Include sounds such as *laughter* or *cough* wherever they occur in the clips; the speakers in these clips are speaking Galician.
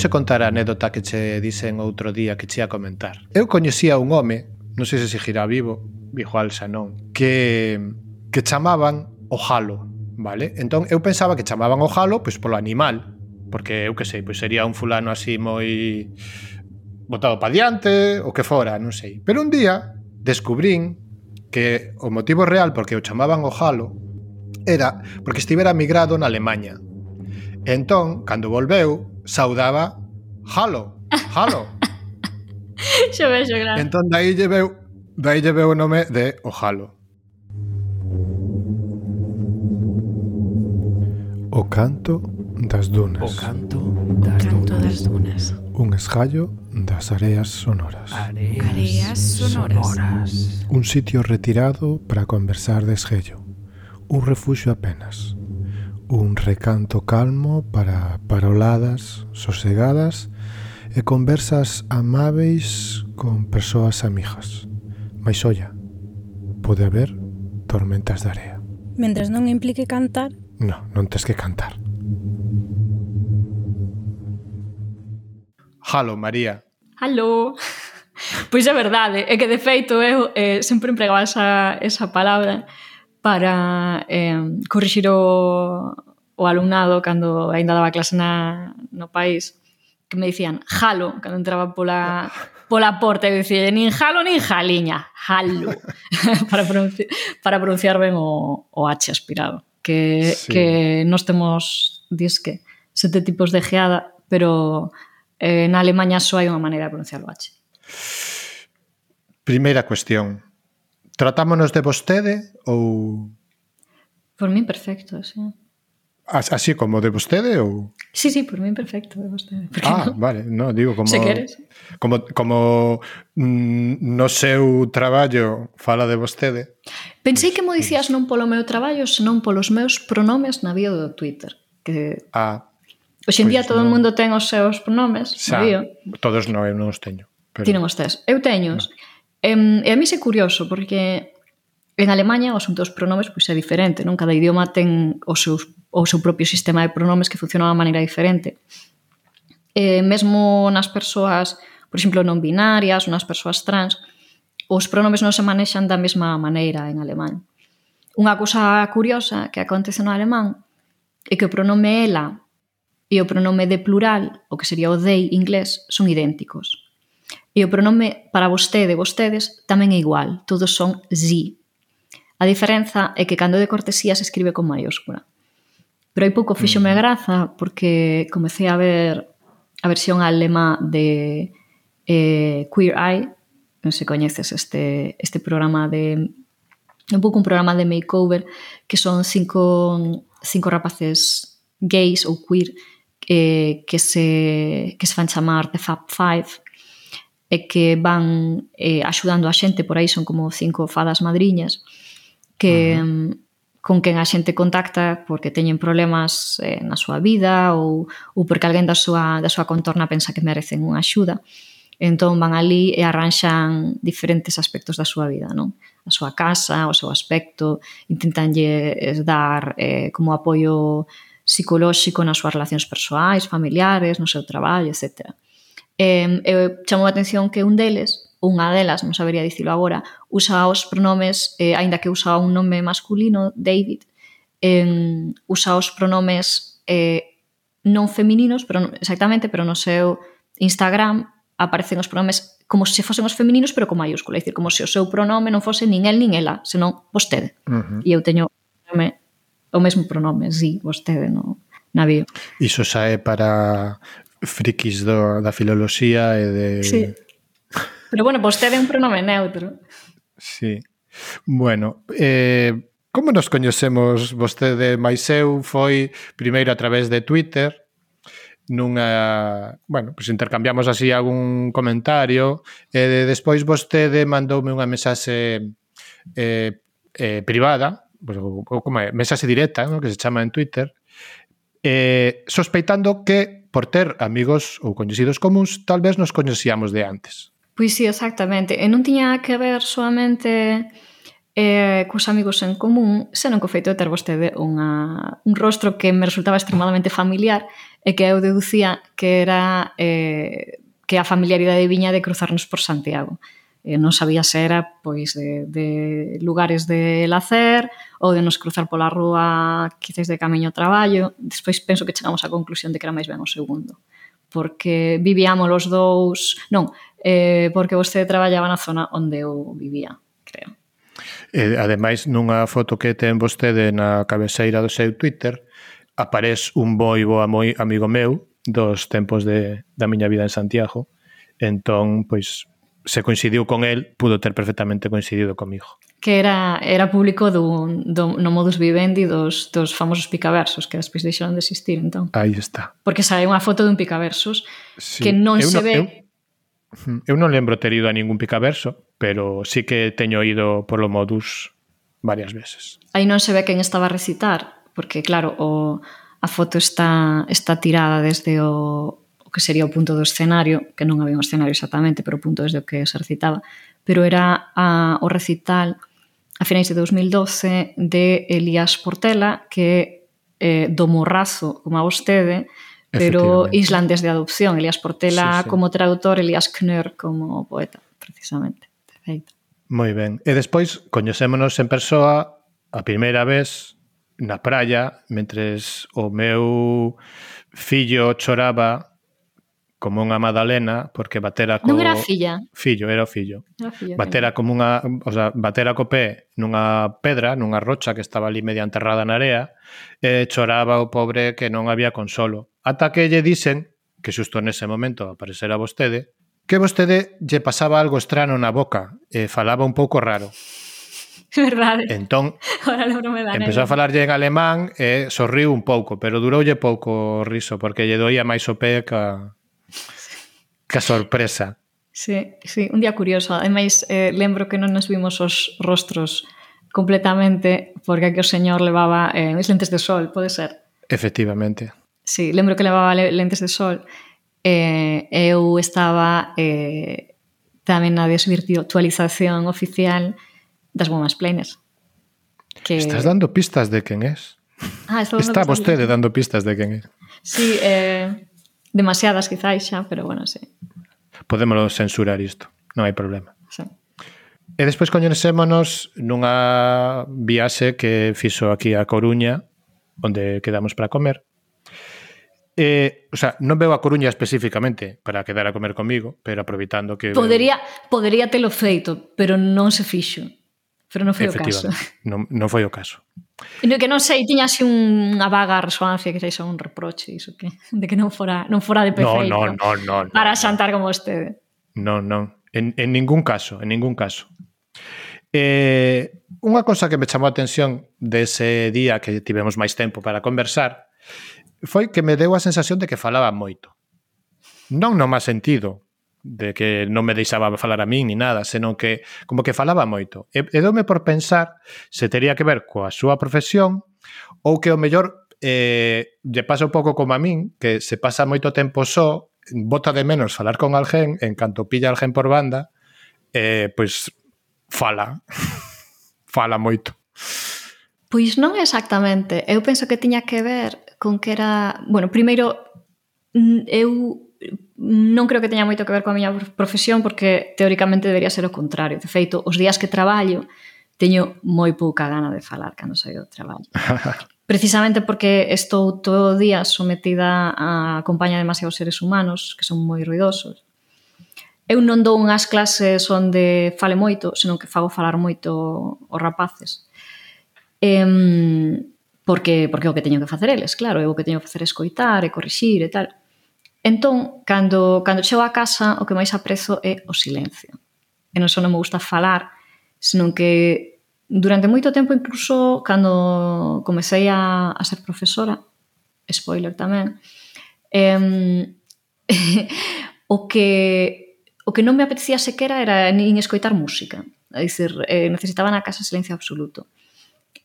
che contar a anécdota que che dixen outro día que che ia comentar. Eu coñecía un home, non sei se seguirá vivo, igual xa non, que, que chamaban o jalo, vale? Entón eu pensaba que chamaban o jalo pois polo animal, porque eu que sei, pois sería un fulano así moi botado pa diante, o que fora, non sei. Pero un día descubrín que o motivo real porque o chamaban o jalo era porque estivera migrado na Alemanha. E entón, cando volveu, saudaba Halo, Halo. Xo vexo, gran. Entón, dai lle veu, dai lle veu o nome de o Halo. O canto das dunas. O canto das canto dunas. Das dunas. Un esgallo das areas sonoras. Areas, areas sonoras. sonoras. Un sitio retirado para conversar de esgello. Un refuxio apenas un recanto calmo para paroladas sosegadas e conversas amáveis con persoas amigas. Mais olla, pode haber tormentas de area. Mentres non implique cantar... No, non tes que cantar. Halo, María. Halo. *laughs* Pois é verdade, é que de feito eu eh, sempre empregaba esa, esa palabra para eh, corrixir o, o alumnado cando aínda daba clase na, no país que me dicían jalo cando entraba pola pola porta e dicía nin jalo nin jaliña jalo *laughs* *laughs* para, pronunciar, para pronunciar ben o, o H aspirado que, sí. que nos temos disque sete tipos de geada pero eh, na Alemanha só hai unha maneira de pronunciar o H. Primeira cuestión tratámonos de vostede ou... Por mí perfecto, sí. Así como de vostede ou... Sí, sí, por mí perfecto de vostede. Ah, no? vale, no, digo como... Se queres. Como, como mm, no seu traballo fala de vostede. Pensei pues, que mo dicías non polo meu traballo, senón polos meus pronomes na bio do Twitter. Que... Ah, Hoxe en día todo o no... mundo ten os seus pronomes, xa, bio. Todos non, eu non os teño. Pero... Ti non os tes. Eu teños. No. E, e a mí é curioso, porque en Alemanha o asunto dos pronomes pois é diferente, non? Cada idioma ten o seu, o seu propio sistema de pronomes que funciona de maneira diferente. E mesmo nas persoas, por exemplo, non binarias, nas persoas trans, os pronomes non se manexan da mesma maneira en alemán. Unha cousa curiosa que acontece no alemán é que o pronome ela e o pronome de plural, o que sería o they inglés, son idénticos. E o pronome para vostede e vostedes tamén é igual, todos son zi. A diferenza é que cando é de cortesía se escribe con maiúscula. Pero hai pouco fíxome a graza porque comecei a ver a versión alemá de eh, Queer Eye, non se coñeces este, este programa de un pouco un programa de makeover que son cinco, cinco rapaces gays ou queer eh, que se, que se fan chamar The Fab Five e que van eh, axudando a xente, por aí son como cinco fadas madriñas, que uh -huh. Mm, con quen a xente contacta porque teñen problemas eh, na súa vida ou, ou porque alguén da súa, da súa contorna pensa que merecen unha axuda. Entón van ali e arranxan diferentes aspectos da súa vida, non? A súa casa, o seu aspecto, intentanlle eh, dar eh, como apoio psicolóxico nas súas relacións persoais, familiares, no seu traballo, etcétera. Eh, eu chamou a atención que un deles, unha delas, non sabería dicilo agora, usa os pronomes, eh, aínda que usa un nome masculino, David, eh, usa os pronomes eh, non femininos, pero exactamente, pero no seu Instagram aparecen os pronomes como se fosen os femininos, pero con maiúscula, é dicir, como se o seu pronome non fose nin el nin ela, senón vostede. Uh -huh. E eu teño o mesmo pronome, si, sí, vostede, no na bio. Iso xa é para frikis do, da filoloxía e de... Sí. Pero bueno, pois vostede é un pronome neutro. Sí. Bueno, eh, como nos coñecemos vostede máis eu foi primeiro a través de Twitter, nunha, bueno, pues intercambiamos así algún comentario e despois vostede mandoume unha mensaxe eh, eh, privada, pues, ou, ou como é, mensaxe directa, no? que se chama en Twitter, eh, sospeitando que por ter amigos ou coñecidos comuns, tal vez nos coñecíamos de antes. Pois sí, exactamente. E non tiña que ver solamente eh, cos amigos en común, senón co feito de ter vostede unha, un rostro que me resultaba extremadamente familiar e que eu deducía que era eh, que a familiaridade viña de cruzarnos por Santiago eh, non sabía se era pois de, de lugares de lacer ou de nos cruzar pola rúa quizás de camiño ao traballo. Despois penso que chegamos á conclusión de que era máis ben o segundo porque vivíamos os dous... Non, eh, porque vostede traballaba na zona onde eu vivía, creo. E, ademais, nunha foto que ten vostede na cabeceira do seu Twitter, aparece un boi boa moi amigo meu dos tempos de, da miña vida en Santiago. Entón, pois, se coincidiu con el, pudo ter perfectamente coincidido comigo. Que era, era público do, do, no modus vivendi dos, dos famosos picaversos, que despois deixaron de existir, entón. Aí está. Porque sae unha foto dun picaversos sí. que non eu se no, ve... Eu, eu non lembro ter ido a ningún picaverso, pero sí que teño ido polo modus varias veces. Aí non se ve quen estaba a recitar, porque claro, o, a foto está, está tirada desde o, o que sería o punto do escenario, que non había un escenario exactamente, pero o punto desde o que se recitaba, pero era a, o recital a finais de 2012 de Elías Portela, que é eh, do morrazo, como a vostede, pero islandés de adopción, Elías Portela sí, sí. como traductor, Elías Knör como poeta, precisamente. Perfecto. Moi ben. E despois coñecémonos en persoa a primeira vez na praia, mentres o meu fillo choraba como unha Madalena, porque batera co... Non era filla. Fillo, era o fillo. Era fillo batera como unha, o sea, batera co pé nunha pedra, nunha rocha que estaba ali media enterrada na area, e choraba o pobre que non había consolo. Ata que lle dicen, que xusto nese momento aparecera vostede, que vostede lle pasaba algo estrano na boca, e falaba un pouco raro. *laughs* Verdade. Entón, *laughs* Ahora me da empezou a falarlle en alemán e sorriu un pouco, pero duroulle pouco o riso, porque lle doía máis o pé ca, Ca sorpresa. Sí, sí, un día curioso. Ademais, eh, lembro que non nos vimos os rostros completamente porque aquí o señor levaba eh, lentes de sol, pode ser? Efectivamente. Sí, lembro que levaba lentes de sol. Eh, eu estaba eh, tamén na desvirtualización oficial das bombas planes. Que... Estás dando pistas de quen es. Ah, Está vostede dando pistas de quen é. Sí, eh, Demasiadas, quizáis xa, pero bueno, sí. Podémoslo censurar isto, non hai problema. Sí. E despois coñecémonos nunha viaxe que fixo aquí a Coruña, onde quedamos para comer. Eh, o sea, non veo a Coruña especificamente para quedar a comer comigo, pero aproveitando que... Podería, veo... podería telo feito, pero non se fixo. Pero non foi o caso. Non, non foi o caso. No que non sei, tiña así unha vaga resonancia que sei un reproche iso que, de que non fora, non fora de perfeito no, no, no, no, para xantar como vostede. Non, non, en, en ningún caso, en ningún caso. Eh, unha cosa que me chamou a atención dese día que tivemos máis tempo para conversar foi que me deu a sensación de que falaba moito. Non no má sentido de que non me deixaba falar a min ni nada, senón que como que falaba moito. E, e dome por pensar se tería que ver coa súa profesión ou que o mellor eh, lle pasa un pouco como a min, que se pasa moito tempo só, bota de menos falar con alguén, en canto pilla alguén por banda, eh, pois fala, *laughs* fala moito. Pois non exactamente. Eu penso que tiña que ver con que era... Bueno, primeiro, eu non creo que teña moito que ver coa miña profesión porque teóricamente debería ser o contrario. De feito, os días que traballo teño moi pouca gana de falar cando saio do traballo. *laughs* Precisamente porque estou todo o día sometida a compañía de demasiados seres humanos que son moi ruidosos. Eu non dou unhas clases onde fale moito, senón que fago falar moito os rapaces. Em, porque, porque o que teño que facer eles, claro, eu o que teño que facer é escoitar e corrixir e tal Entón, cando, cando chego a casa, o que máis aprezo é o silencio. E non só non me gusta falar, senón que durante moito tempo, incluso cando comecei a, a ser profesora, spoiler tamén, eh, *laughs* o que o que non me apetecía sequera era nin escoitar música. É dicir, eh, necesitaba na casa silencio absoluto.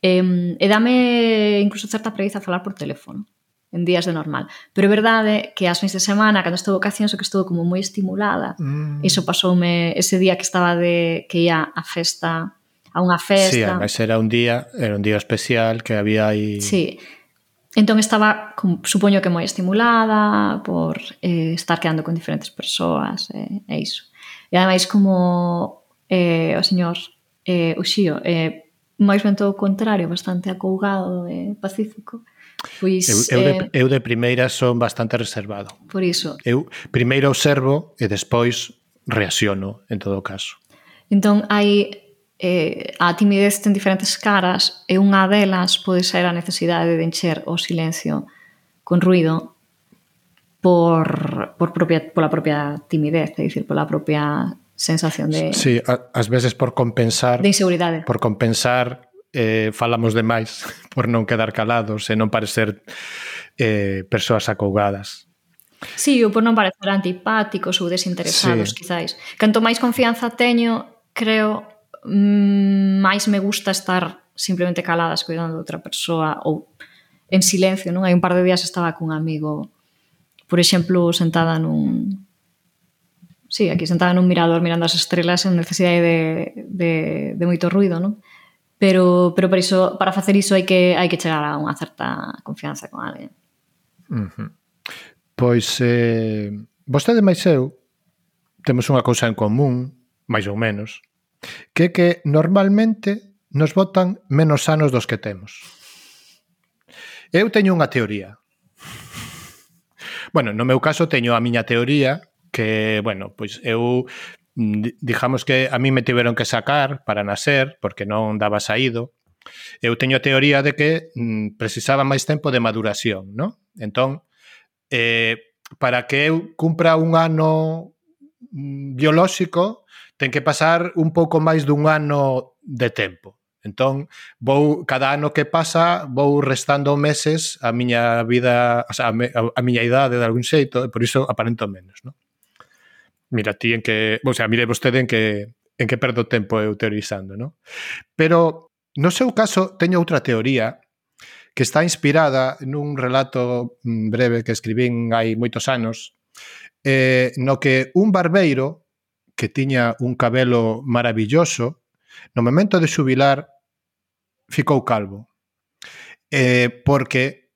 Eh, e dame incluso certa preguiza falar por teléfono en días de normal. Pero é verdade que as fins de semana, cando estou vacacións, o que estou como moi estimulada. Mm. Iso pasoume ese día que estaba de que ia a festa, a unha festa. Sí, además era un día, era un día especial que había aí... Sí. Entón estaba, com, supoño que moi estimulada por eh, estar quedando con diferentes persoas eh, e iso. E ademais como eh, o señor eh, Uxío eh, máis ben todo o contrario, bastante acougado e eh, pacífico, Pois, eu, eu, de, eh, eu de primeira son bastante reservado. Por iso. Eu primeiro observo e despois reacciono, en todo caso. Entón, hai eh, a timidez ten diferentes caras e unha delas pode ser a necesidade de encher o silencio con ruido por, por propia, pola propia timidez, é dicir, pola propia sensación de... Sí, ás veces por compensar... De inseguridade. Por compensar eh, falamos de máis *laughs* por non quedar calados e non parecer eh, persoas acougadas. Sí, ou por non parecer antipáticos ou desinteresados, sí. quizáis. Canto máis confianza teño, creo, mm, máis me gusta estar simplemente caladas cuidando de outra persoa ou en silencio, non? Hai un par de días estaba cun amigo, por exemplo, sentada nun Sí, aquí sentada nun mirador mirando as estrelas en necesidade de, de, de moito ruido, non? Pero, pero para, iso, para facer iso hai que, hai que chegar a unha certa confianza con alguén. Uh -huh. Pois, eh, vostede máis eu temos unha cousa en común, máis ou menos, que é que normalmente nos votan menos anos dos que temos. Eu teño unha teoría. Bueno, no meu caso teño a miña teoría que, bueno, pois eu Dijamos que a mí me tiveron que sacar para nacer porque non daba saído. Eu teño a teoría de que mm, precisaba máis tempo de maduración, non? Entón, eh, para que eu cumpra un ano mm, biolóxico, ten que pasar un pouco máis dun ano de tempo. Entón, vou cada ano que pasa, vou restando meses a miña vida, o sea, a, me, a, a miña idade de algún xeito, e por iso aparento menos, non? mira ti en que, o sea, mire vostede en que en que perdo tempo eu teorizando, ¿no? Pero no seu caso teño outra teoría que está inspirada nun relato mm, breve que escribín hai moitos anos, eh, no que un barbeiro que tiña un cabelo maravilloso, no momento de xubilar ficou calvo. Eh, porque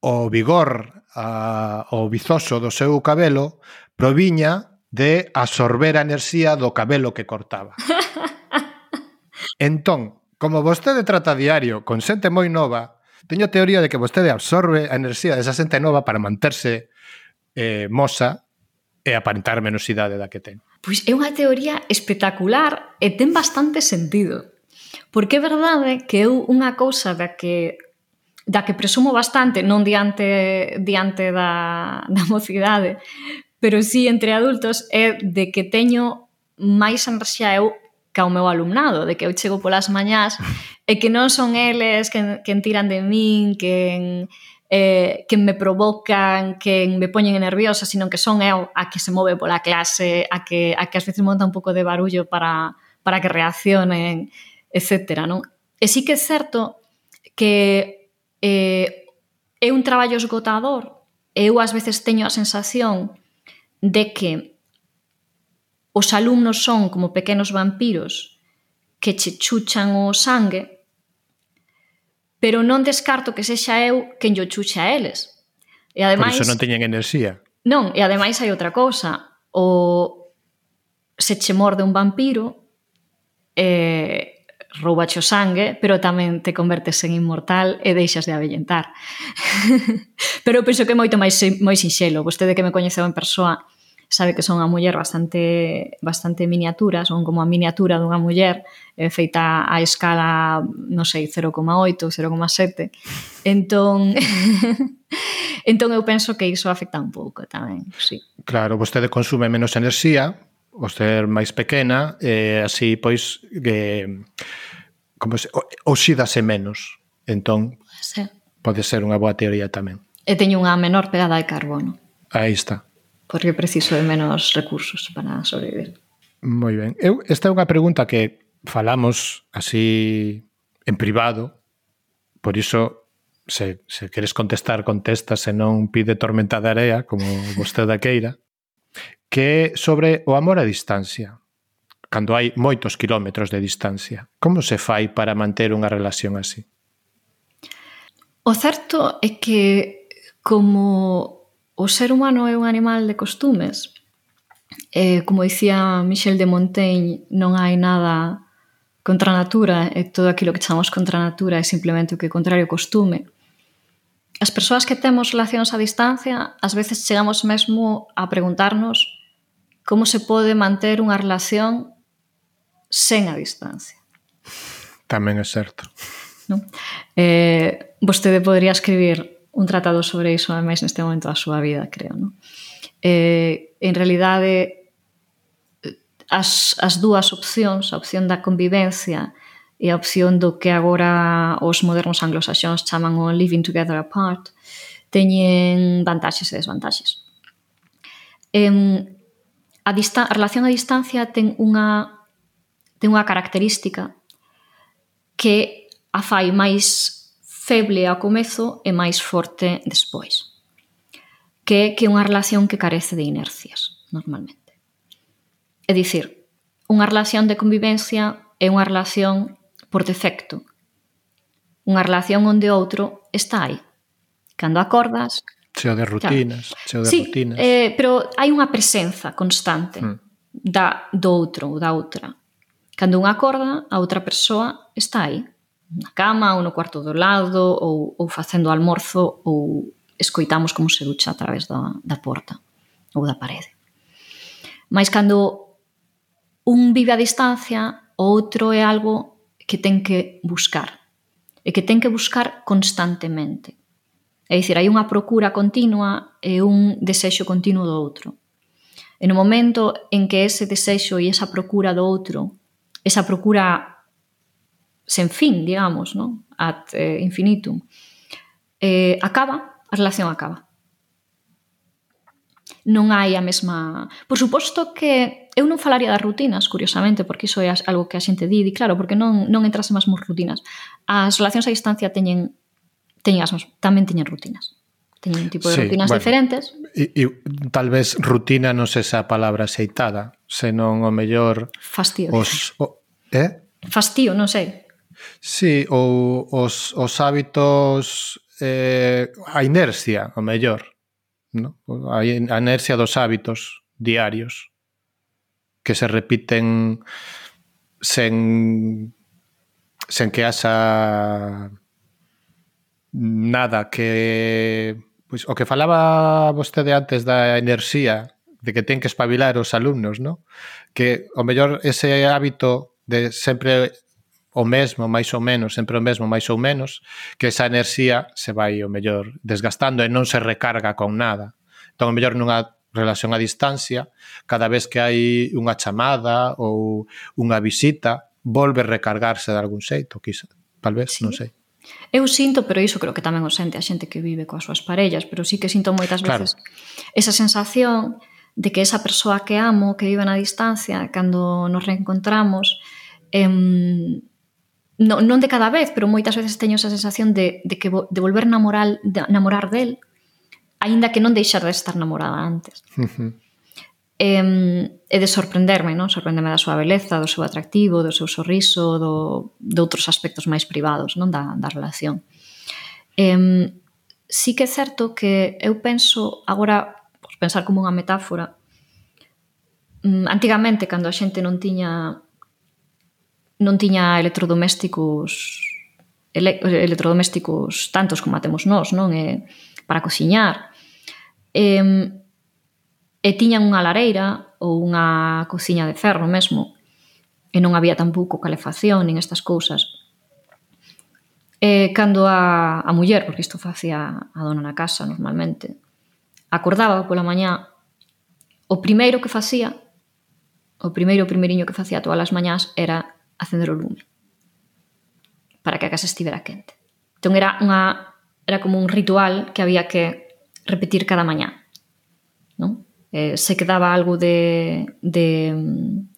o vigor a, o vizoso do seu cabelo proviña de absorber a enerxía do cabelo que cortaba. *laughs* Entón, como vostede trata diario con xente moi nova, teño teoría de que vostede absorbe a enerxía desa xente nova para manterse eh, mosa e aparentar menos idade da que ten. Pois é unha teoría espectacular e ten bastante sentido. Porque é verdade que eu unha cousa da que da que presumo bastante, non diante diante da, *laughs* da mocidade, pero sí entre adultos é de que teño máis ansia eu que ao meu alumnado, de que eu chego polas mañás e que non son eles que, que tiran de min, que eh, que me provocan, que me poñen nerviosa, sino que son eu a que se move pola clase, a que, a que ás veces monta un pouco de barullo para, para que reaccionen, etc. Non? E sí que é certo que eh, é un traballo esgotador, eu ás veces teño a sensación de que os alumnos son como pequenos vampiros que che chuchan o sangue, pero non descarto que sexa eu quen yo chuche a eles. E ademais, Por iso non teñen enerxía. Non, e ademais hai outra cousa. O se che morde un vampiro, eh, roubache o sangue, pero tamén te convertes en inmortal e deixas de avellentar. *laughs* pero penso que é moito máis moi sinxelo. Vostede que me coñeceu en persoa sabe que son unha muller bastante bastante miniatura, son como a miniatura dunha muller eh, feita a escala, non sei, 0,8, 0,7. Entón *laughs* Entón eu penso que iso afecta un pouco tamén, sí. Claro, vostede consume menos enerxía, o ser máis pequena, e así pois que como se, oxídase menos. Entón, sí. pode ser unha boa teoría tamén. E teño unha menor pegada de carbono. Aí está. Porque preciso de menos recursos para sobrevivir. Moi ben. Eu, esta é unha pregunta que falamos así en privado, por iso se, se queres contestar, contesta, se non pide tormenta de area, como vostede queira que é sobre o amor a distancia, cando hai moitos quilómetros de distancia. Como se fai para manter unha relación así? O certo é que como o ser humano é un animal de costumes, eh, como dicía Michel de Montaigne, non hai nada contra a natura e todo aquilo que chamamos contra a natura é simplemente o que contrario ao costume. As persoas que temos relacións a distancia, ás veces chegamos mesmo a preguntarnos como se pode manter unha relación sen a distancia. Tamén é certo. No? Eh, vostede podría escribir un tratado sobre iso, ademais, neste momento da súa vida, creo. No? Eh, en realidade, as, as dúas opcións, a opción da convivencia e a opción do que agora os modernos anglosaxóns chaman o living together apart, teñen vantaxes e desvantaxes. Eh, a, dista a relación a distancia ten unha ten unha característica que a fai máis feble ao comezo e máis forte despois. Que que unha relación que carece de inercias, normalmente. É dicir, unha relación de convivencia é unha relación por defecto. Unha relación onde outro está aí. Cando acordas, Cheo de rutinas, claro. cheo de sí, rutinas. Eh, pero hai unha presenza constante mm. da, do outro ou da outra. Cando unha acorda, a outra persoa está aí, na cama ou no cuarto do lado ou, ou facendo almorzo ou escoitamos como se ducha a través da, da porta ou da parede. Mais cando un vive a distancia, o outro é algo que ten que buscar e que ten que buscar constantemente É dicir, hai unha procura continua e un desexo continuo do outro. E no momento en que ese desexo e esa procura do outro, esa procura sen fin, digamos, no? ad eh, infinitum, eh, acaba, a relación acaba. Non hai a mesma... Por suposto que eu non falaría das rutinas, curiosamente, porque iso é algo que a xente di, di claro, porque non, non entrase máis rutinas. As relacións a distancia teñen teñen as, tamén teñen rutinas. Teñen un tipo de sí, rutinas bueno, diferentes. E, e, tal vez rutina non se esa palabra aceitada, senón o mellor... Fastío. Os, o, eh? Fastío, non sei. Sí, ou os, os hábitos eh, a inercia, o mellor. ¿no? A inercia dos hábitos diarios que se repiten sen sen que haxa Nada, que pois o que falaba vostede antes da enerxía, de que ten que espabilar os alumnos, non? Que o mellor ese hábito de sempre o mesmo, máis ou menos, sempre o mesmo, máis ou menos, que esa enerxía se vai o mellor desgastando e non se recarga con nada. Entón, o mellor nunha relación a distancia, cada vez que hai unha chamada ou unha visita, volve recargarse de algún xeito, quizá, tal vez, sí. non sei. Eu sinto, pero iso creo que tamén o sente a xente que vive coas súas parellas, pero sí que sinto moitas veces claro. esa sensación de que esa persoa que amo, que vive na distancia, cando nos reencontramos, em, non, non de cada vez, pero moitas veces teño esa sensación de, de que de volver a namorar, de namorar del, aínda que non deixar de estar namorada antes. Uh -huh e, e de sorprenderme, non? Sorprenderme da súa beleza, do seu atractivo, do seu sorriso, do, de outros aspectos máis privados, non? Da, da relación. E, sí que é certo que eu penso agora, por pensar como unha metáfora, mm, antigamente, cando a xente non tiña non tiña electrodomésticos ele, electrodomésticos tantos como a temos nós, non? E, para cociñar. E, e tiñan unha lareira ou unha cociña de ferro mesmo e non había tampouco calefacción nin estas cousas e cando a, a muller porque isto facía a dona na casa normalmente acordaba pola mañá o primeiro que facía o primeiro o primeriño que facía todas as mañás era acender o lume para que a casa estivera quente entón era unha era como un ritual que había que repetir cada mañá non? eh, se quedaba algo de, de mm,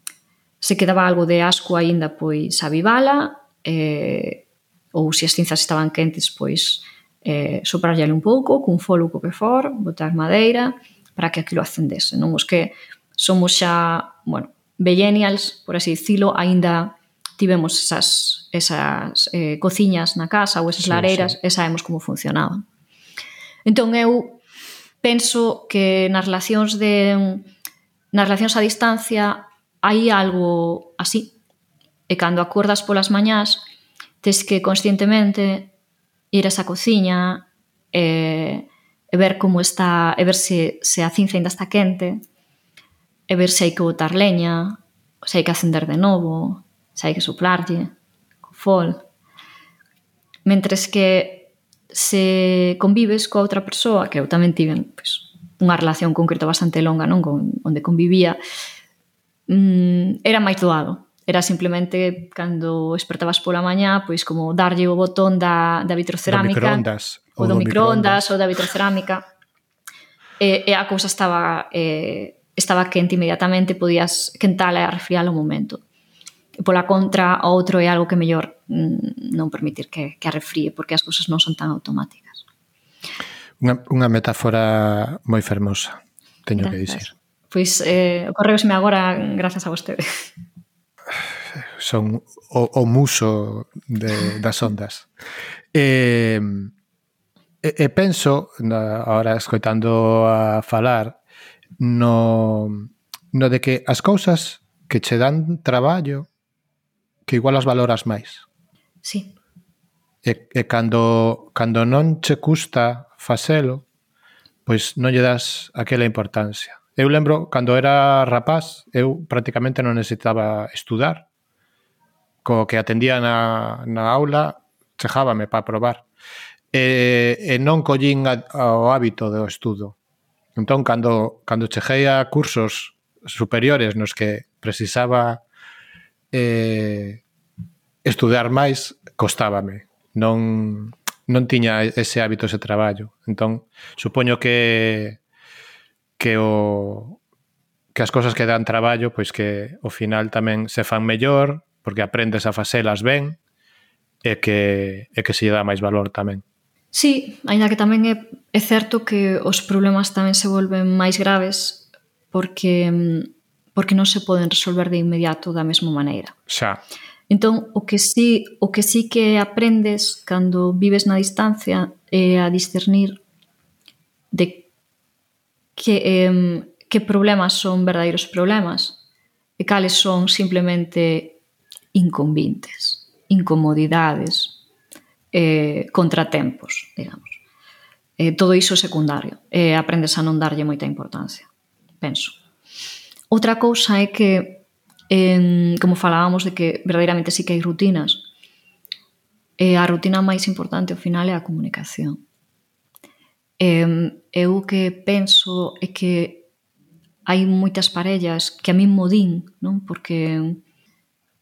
se quedaba algo de asco aínda pois avivala eh, ou se as cinzas estaban quentes pois eh, soprarlle un pouco cun folo co que for, botar madeira para que aquilo acendese non os que somos xa bueno, millennials, por así dicilo aínda tivemos esas, esas eh, cociñas na casa ou esas sí, lareiras sí. e sabemos como funcionaban entón eu penso que nas relacións de nas relacións a distancia hai algo así. E cando acordas polas mañás, tes que conscientemente ir a esa cociña e, e ver como está, e ver se, se a cinza ainda está quente, e ver se hai que botar leña, se hai que acender de novo, se hai que soplarlle, co fol. Mentres que se convives coa outra persoa, que eu tamén tiven pues, unha relación concreta bastante longa, non con onde convivía, mm, era máis doado. Era simplemente cando despertabas pola mañá, pois como darlle o botón da, da vitrocerámica. Do microondas. Ou do, do microondas, microondas ou da vitrocerámica. e, e a cousa estaba... Eh, estaba quente inmediatamente, podías quentala e arrefriar o momento. E pola contra, o outro é algo que mellor mm, non permitir que, que arrefríe, porque as cousas non son tan automáticas. Unha, unha metáfora moi fermosa, teño gracias. que dicir. Pois eh, ocorreusme agora grazas a vostede. Son o, o muso de, das ondas. Eh, e, e penso, na, ahora escoitando a falar, no, no de que as cousas que che dan traballo que igual as valoras máis. Sí. E, e cando, cando non che custa facelo, pois non lle das aquela importancia. Eu lembro, cando era rapaz, eu prácticamente non necesitaba estudar. Co que atendía na, na aula, chejábame para probar. E, e non collín a, ao hábito do estudo. Entón, cando, cando chejei a cursos superiores nos que precisaba eh, estudar máis costábame. Non, non tiña ese hábito, ese traballo. Entón, supoño que que o que as cousas que dan traballo, pois que ao final tamén se fan mellor, porque aprendes a facelas ben e que, e que se lle dá máis valor tamén. Sí, aínda que tamén é, é certo que os problemas tamén se volven máis graves porque mm, porque non se poden resolver de inmediato da mesma maneira. Xa. Entón, o que sí, o que sí que aprendes cando vives na distancia é a discernir de que eh, que problemas son verdadeiros problemas e cales son simplemente inconvintes, incomodidades, eh, contratempos, digamos. Eh, todo iso é secundario. Eh, aprendes a non darlle moita importancia, penso. Outra cousa é que, en, como falábamos de que verdadeiramente sí que hai rutinas, eh, a rutina máis importante ao final é a comunicación. E, eu que penso é que hai moitas parellas que a min modín, non? Porque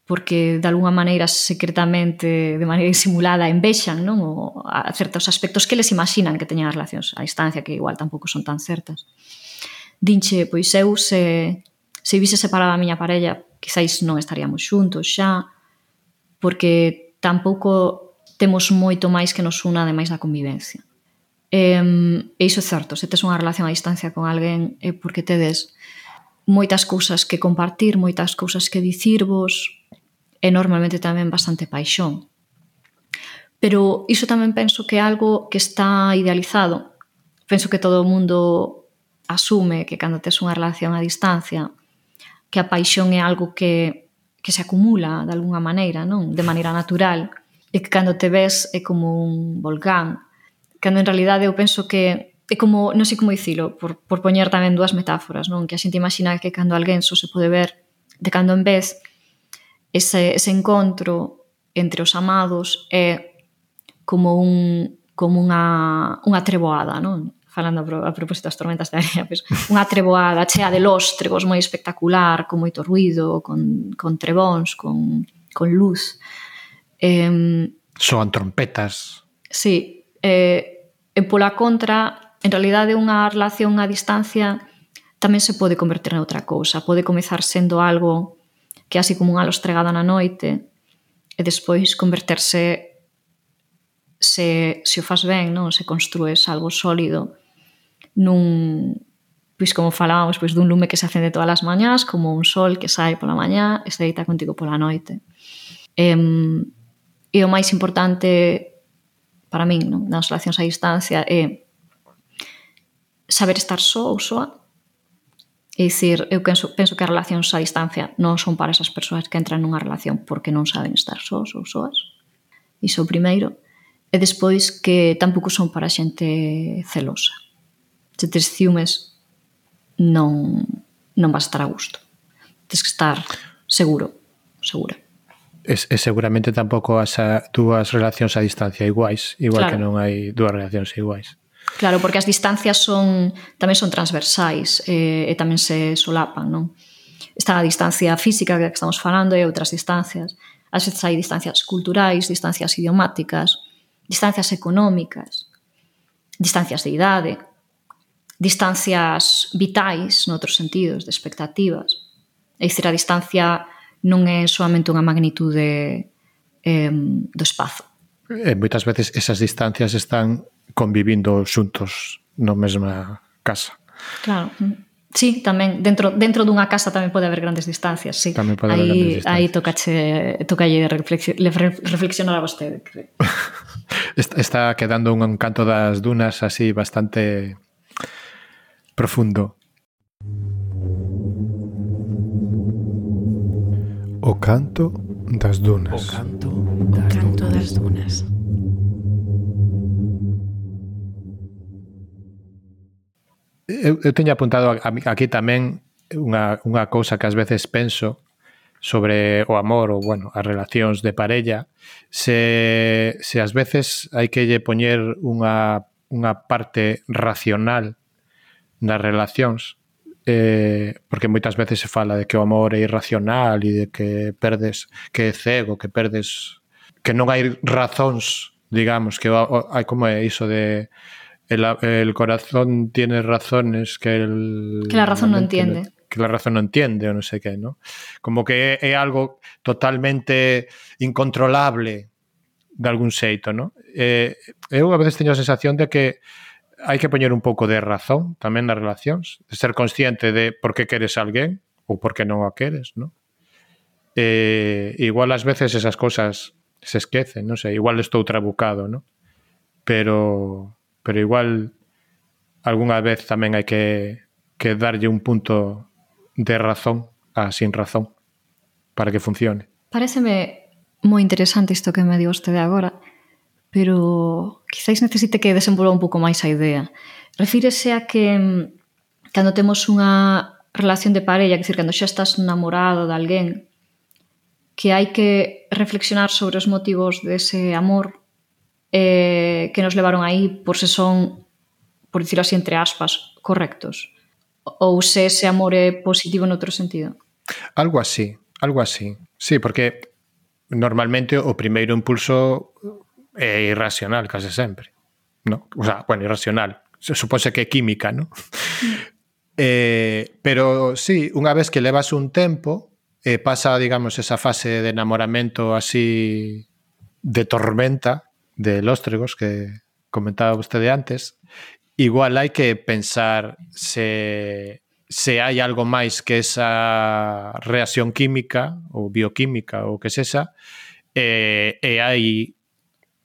porque de alguna maneira secretamente, de maneira *laughs* disimulada, envexan non? O, a certos aspectos que les imaginan que teñan as relacións a distancia, que igual tampouco son tan certas. Dinche, pois eu se, se vise separada a miña parella, quizáis non estaríamos xuntos xa, porque tampouco temos moito máis que nos una ademais da convivencia. E, e iso é certo, se tes unha relación a distancia con alguén é porque tedes moitas cousas que compartir, moitas cousas que dicirvos, e normalmente tamén bastante paixón. Pero iso tamén penso que é algo que está idealizado. Penso que todo o mundo asume que cando tes unha relación a distancia que a paixón é algo que, que se acumula de alguna maneira, non? De maneira natural. E que cando te ves é como un volcán. Cando en realidade eu penso que é como, non sei como dicilo, por, por poñer tamén dúas metáforas, non? Que a xente imagina que cando alguén só se pode ver de cando en vez ese, ese encontro entre os amados é como un como unha, unha treboada, non? falando a propósito das tormentas de area, pois, unha treboada chea de los, moi espectacular, con moito ruido, con, con trebóns, con, con luz. Eh, Soan trompetas. Sí. Eh, e pola contra, en realidade unha relación a distancia tamén se pode converter en outra cousa. Pode comezar sendo algo que así como unha lostregada na noite e despois converterse se, se o fas ben, non? se construes algo sólido nun, pois como falábamos, pois dun lume que se acende todas as mañás, como un sol que sai pola mañá e se deita contigo pola noite. E, e o máis importante para min non? nas relacións a distancia é saber estar só ou soa. É dicir, eu penso, penso que as relacións a distancia non son para esas persoas que entran nunha relación porque non saben estar sós ou soas. Iso primeiro e despois que tampouco son para xente celosa. Se tes ciumes non, non vas estar a gusto. Tes que estar seguro, segura. E, e seguramente tampouco as a, dúas relacións a distancia iguais, igual claro. que non hai dúas relacións iguais. Claro, porque as distancias son tamén son transversais eh, e tamén se solapan, non? Está a distancia física que estamos falando e outras distancias. Ás veces hai distancias culturais, distancias idiomáticas, distancias económicas, distancias de idade, distancias vitais, noutros sentidos, de expectativas. É dicir, a distancia non é solamente unha magnitude eh, do espazo. E moitas veces esas distancias están convivindo xuntos no mesma casa. Claro. Sí, tamén dentro dentro dunha casa tamén pode haber grandes distancias, sí. Tamén pode aí, grandes distancias. Aí tocache tocalle reflexionar a vostede, creo. *laughs* Está quedando un canto das dunas así bastante profundo. O canto das dunas. O canto das, o canto das dunas. Eu, eu teño apuntado aquí tamén unha, unha cousa que ás veces penso sobre o amor ou, bueno, as relacións de parella, se, se ás veces hai que lle poñer unha, unha parte racional nas relacións, eh, porque moitas veces se fala de que o amor é irracional e de que perdes, que é cego, que perdes, que non hai razóns, digamos, que hai como é iso de el, el corazón tiene razones que el... Que la razón no entiende que la razón non entiende ou non sei que, ¿no? Como que é, é algo totalmente incontrolable de algún xeito, ¿no? Eh, eu a veces teño a sensación de que hai que poñer un pouco de razón tamén nas relacións, de ser consciente de por que queres alguén ou por que non o queres, ¿no? Eh, igual ás veces esas cosas se esquecen, non sei, igual estou trabucado, ¿no? Pero pero igual algunha vez tamén hai que, que darlle un punto de razón a sin razón para que funcione. Pareceme moi interesante isto que me dio vostede agora, pero quizáis necesite que desenvolva un pouco máis a idea. Refírese a que mm, cando temos unha relación de parella, que decir, cando xa estás namorado de alguén, que hai que reflexionar sobre os motivos dese amor eh, que nos levaron aí por se son, por dicirlo así, entre aspas, correctos ou se ese amor é positivo en outro sentido. Algo así, algo así. Sí, porque normalmente o primeiro impulso é irracional case sempre. No? O sea, bueno, irracional. Se supose que é química, ¿no? *laughs* eh, pero sí, unha vez que levas un tempo, eh, pasa, digamos, esa fase de enamoramento así de tormenta, de lóstregos que comentaba vostede antes, igual hai que pensar se se hai algo máis que esa reacción química ou bioquímica ou que sexa e, e hai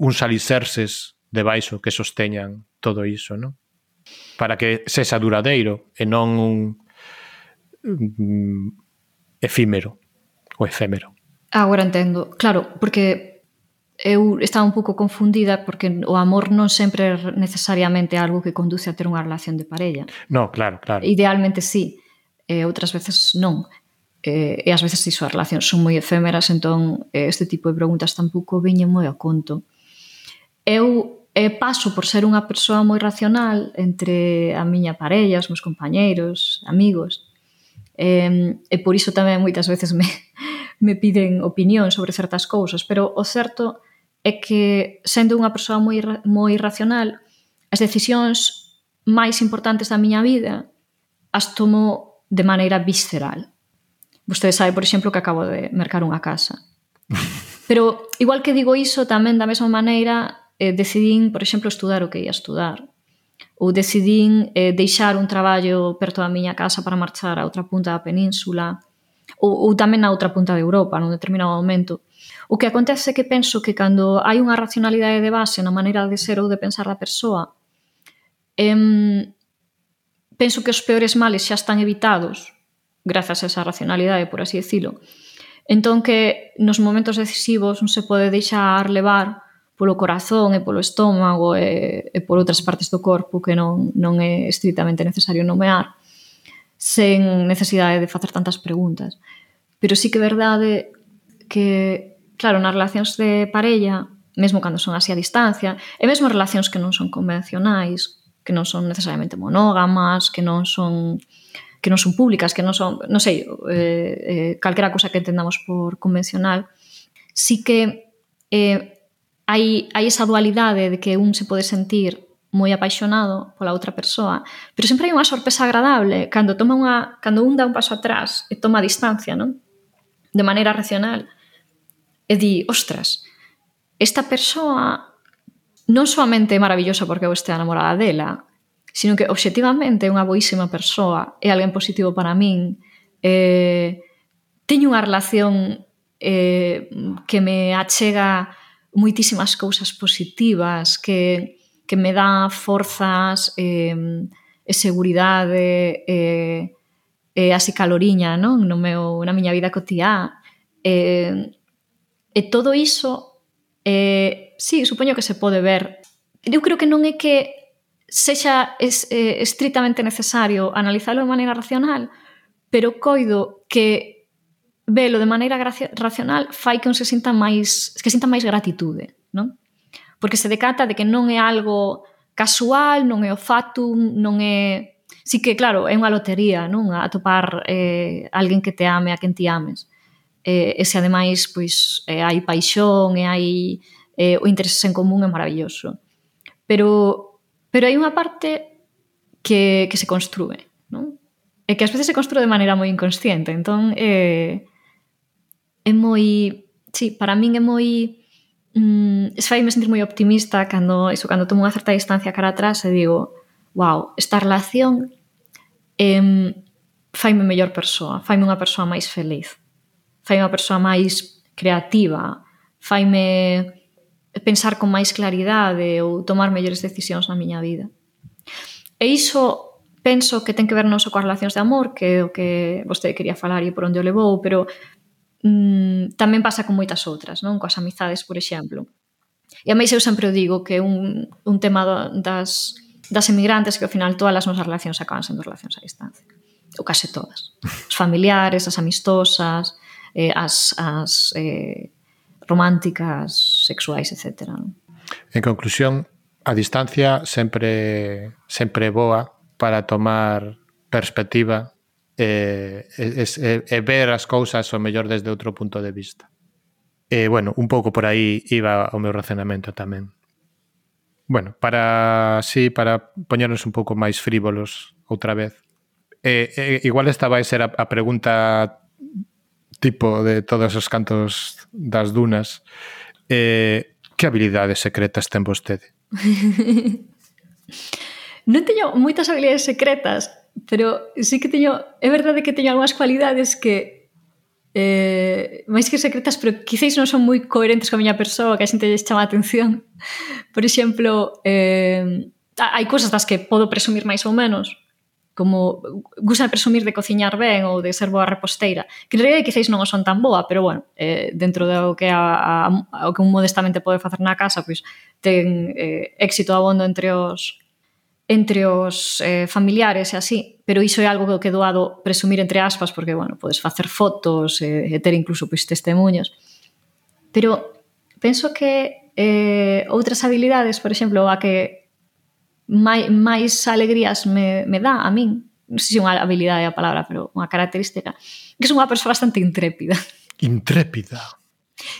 uns alicerces debaixo que sosteñan todo iso, non? Para que sexa duradeiro e non un mm, efímero ou efémero. Agora entendo. Claro, porque eu estaba un pouco confundida porque o amor non sempre é necesariamente algo que conduce a ter unha relación de parella. No, claro, claro. Idealmente sí, e outras veces non. E, e ás veces iso, as relacións son moi efémeras, entón este tipo de preguntas tampouco veñen moi a conto. Eu eh, paso por ser unha persoa moi racional entre a miña parella, os meus compañeiros, amigos, e, e por iso tamén moitas veces me, *laughs* me piden opinión sobre certas cousas, pero o certo é que sendo unha persoa moi moi racional, as decisións máis importantes da miña vida as tomo de maneira visceral. Vostede sabe, por exemplo, que acabo de mercar unha casa. *laughs* Pero igual que digo iso, tamén da mesma maneira eh, decidín, por exemplo, estudar o que ia estudar ou decidín eh, deixar un traballo perto da miña casa para marchar a outra punta da península ou, ou tamén a outra punta de Europa nun determinado momento O que acontece é que penso que cando hai unha racionalidade de base na maneira de ser ou de pensar da persoa, em, penso que os peores males xa están evitados grazas a esa racionalidade, por así decirlo. Entón que nos momentos decisivos non se pode deixar levar polo corazón e polo estómago e, e por outras partes do corpo que non, non é estritamente necesario nomear sen necesidade de facer tantas preguntas. Pero sí que é verdade que claro, nas relacións de parella, mesmo cando son así a distancia, e mesmo relacións que non son convencionais, que non son necesariamente monógamas, que non son que non son públicas, que non son, non sei, eh, eh, calquera cousa que entendamos por convencional, sí que eh, hai, hai esa dualidade de que un se pode sentir moi apaixonado pola outra persoa, pero sempre hai unha sorpresa agradable cando toma unha cando un dá un paso atrás e toma a distancia, non? De maneira racional e di, ostras, esta persoa non solamente é maravillosa porque eu estea enamorada dela, sino que objetivamente é unha boísima persoa, é alguén positivo para min, eh, teño unha relación eh, que me achega moitísimas cousas positivas, que, que me dá forzas, eh, e seguridade, eh, e así caloriña non? No meu, na miña vida cotiá. Eh, E todo iso, eh, sí, supoño que se pode ver. Eu creo que non é que sexa es, eh, estritamente necesario analizalo de maneira racional, pero coido que velo de maneira racional fai que un se sinta máis que sinta máis gratitude, non? Porque se decata de que non é algo casual, non é o fatum, non é... Sí que, claro, é unha lotería, non? A topar eh, alguén que te ame, a quen ti ames eh, e se ademais pois, eh, hai paixón e hai eh, o interés en común é maravilloso. Pero, pero hai unha parte que, que se construe, non? E que ás veces se construe de maneira moi inconsciente. Entón, eh, é moi... Sí, para min é moi... Mm, se faime sentir moi optimista cando, iso, cando tomo unha certa distancia cara atrás e digo, wow, esta relación eh, faime mellor persoa, faime unha persoa máis feliz fai unha persoa máis creativa, faime pensar con máis claridade ou tomar mellores decisións na miña vida. E iso penso que ten que ver non só coas relacións de amor, que é o que vostede quería falar e por onde o levou, pero mm, tamén pasa con moitas outras, non? Coas amizades, por exemplo. E a máis eu sempre o digo que un, un tema das, das emigrantes que ao final todas as nosas relacións acaban sendo relacións a distancia. Ou case todas. Os familiares, as amistosas, eh, as, as eh, románticas, sexuais, etc. En conclusión, a distancia sempre sempre boa para tomar perspectiva e, e, e ver as cousas o mellor desde outro punto de vista. E, bueno, un pouco por aí iba o meu racionamento tamén. Bueno, para así, para poñernos un pouco máis frívolos outra vez. E, e, igual esta vai ser a, a pregunta tipo de todos os cantos das dunas. Eh, que habilidades secretas ten vostede? *laughs* non teño moitas habilidades secretas, pero sí que teño, é verdade que teño algunhas cualidades que eh, máis que secretas, pero quizáis non son moi coherentes coa miña persoa, que a xente lles chama a atención. *laughs* Por exemplo, eh, hai cousas das que podo presumir máis ou menos, como gusta presumir de cociñar ben ou de ser boa reposteira, que en realidad quizáis non o son tan boa, pero bueno, eh, dentro do que a, a, o que un modestamente pode facer na casa, pois ten eh, éxito abondo entre os entre os eh, familiares e así, pero iso é algo que é doado presumir entre aspas, porque, bueno, podes facer fotos e, e ter incluso pois, testemunhos. Pero penso que eh, outras habilidades, por exemplo, a que máis, máis alegrías me, me dá a min non sei se unha habilidade é a palabra, pero unha característica, que son unha persoa bastante intrépida. Intrépida.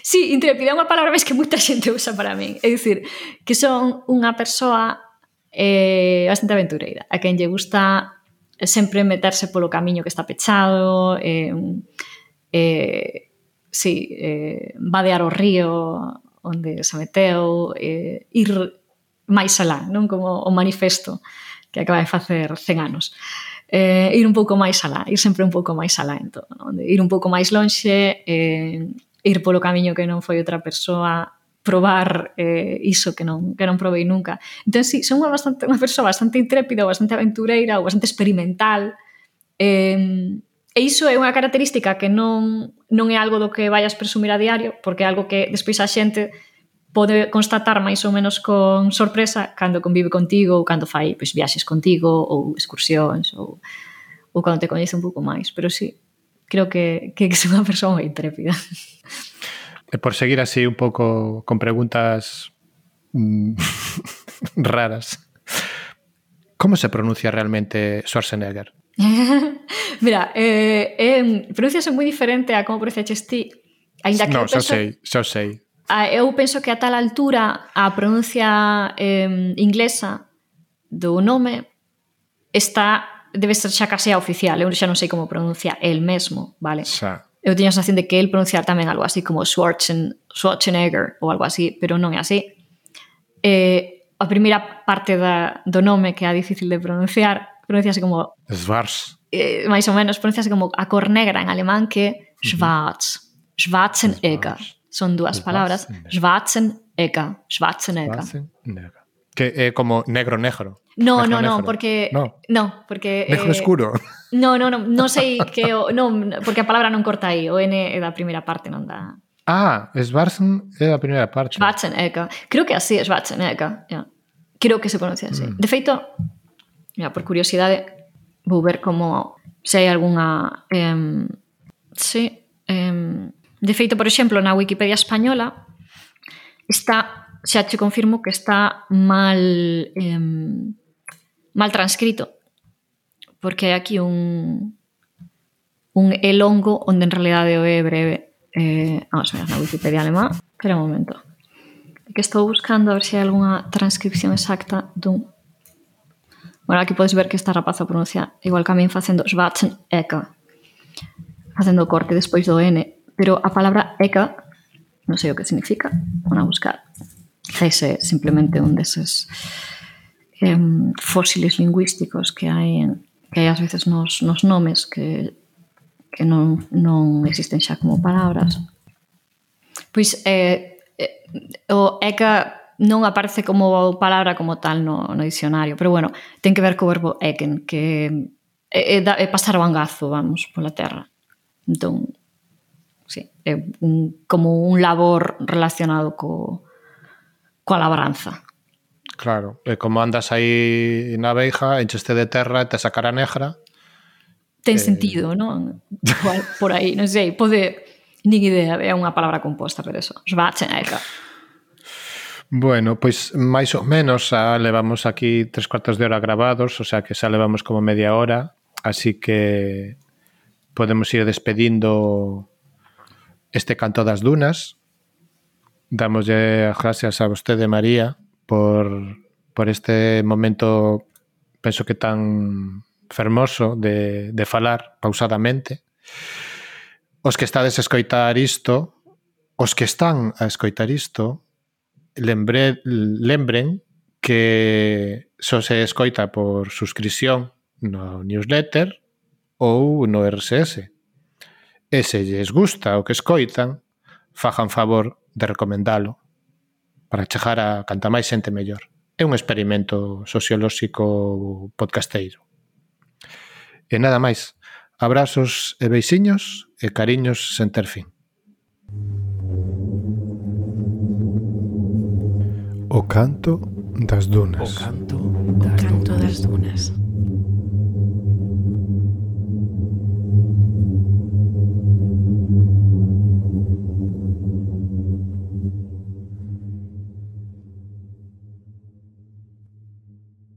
Sí, intrépida é unha palabra máis que moita xente usa para min. É dicir, que son unha persoa eh, bastante aventureira, a quen lle gusta sempre meterse polo camiño que está pechado, eh, eh, sí, eh, vadear o río onde se meteu, eh, ir máis alá, non como o manifesto que acaba de facer 100 anos. Eh, ir un pouco máis alá, ir sempre un pouco máis alá en todo, non? ir un pouco máis lonxe, eh, ir polo camiño que non foi outra persoa, probar eh, iso que non, que non probei nunca. Entón, sí, son unha, bastante, unha persoa bastante intrépida, bastante aventureira, ou bastante experimental, eh, E iso é unha característica que non, non é algo do que vayas presumir a diario, porque é algo que despois a xente pode constatar máis ou menos con sorpresa cando convive contigo ou cando fai pois, viaxes contigo ou excursións ou, ou cando te coñece un pouco máis. Pero sí, creo que, que é unha persoa moi intrépida. E por seguir así un pouco con preguntas mm, *laughs* raras, como se pronuncia realmente Schwarzenegger? *laughs* Mira, eh, eh, pronunciase moi diferente a como pronunciaches ti, Ainda que no, xa sei, xa sei. Ah, eu penso que a tal altura a pronuncia eh, inglesa do nome está debe ser xa case a oficial, eu xa non sei como pronuncia el mesmo, vale? Xa. Eu teño a sensación de que el pronunciar tamén algo así como Schwarzen, Schwarzenegger ou algo así, pero non é así. Eh, a primeira parte da, do nome que é difícil de pronunciar, pronunciase como... Schwarz. Eh, máis ou menos, pronunciase como a cor negra en alemán que Schwarz. Schwarzenegger. Schwarz. Son dúas palabras. Schwarzenegger. Schwarzenegger. Schwarzenegger. Que é como negro negro. No, negro, no, no, negro. porque No. no, porque Negro eh, escuro. No, no, no, non sei que o, non, porque a palabra non corta aí, o N é da primeira parte, non da Ah, Schwarzen é a primeira parte. Schwarzenegger. Creo que así Schwarzenegger. Yeah. Creo que se pronuncia así. Mm. De feito, yeah, por curiosidade, vou ver como se hai algunha eh, sí, eh, De feito, por exemplo, na Wikipedia española está, xa che confirmo que está mal eh, mal transcrito porque hai aquí un un E longo onde en realidade o E breve. Eh, vamos a ver na Wikipedia alemá. Espera un momento. Que estou buscando a ver se hai algunha transcripción exacta dun... Bueno, aquí podes ver que esta rapaza pronuncia igual que a min facendo Schwarzenegger. Facendo o corte despois do N pero a palabra ECA, non sei o que significa, van a buscar. Ese simplemente un deses eh, fósiles lingüísticos que hai en, que hai ás veces nos, nos nomes que, que non, non existen xa como palabras. Pois eh, eh, o ECA non aparece como palabra como tal no, no dicionario, pero bueno, ten que ver co verbo eken, que é, é, é pasar o angazo, vamos, pola terra. Entón, sí, é un, como un labor relacionado co, coa labranza. Claro, e como andas aí na veixa, encheste de terra e te sacara negra. Ten eh... sentido, non? Igual por aí, non sei, pode... Nin idea, é unha palabra composta, pero eso, Schwarzenegger. Bueno, pois máis ou menos xa levamos aquí tres cuartos de hora grabados, o sea que xa levamos como media hora, así que podemos ir despedindo este Canto das Dunas. Damoslle as gracias a vostede, María, por, por este momento, penso que tan fermoso de, de falar pausadamente. Os que estades a escoitar isto, os que están a escoitar isto, lembre, lembren que só se escoita por suscripción no newsletter ou no RSS e se lles gusta o que escoitan, fajan favor de recomendalo para chegar a canta máis xente mellor. É un experimento sociolóxico podcasteiro. E nada máis. Abrazos e beixiños e cariños sen ter fin. O canto das dunas. O canto das, o canto das dunas.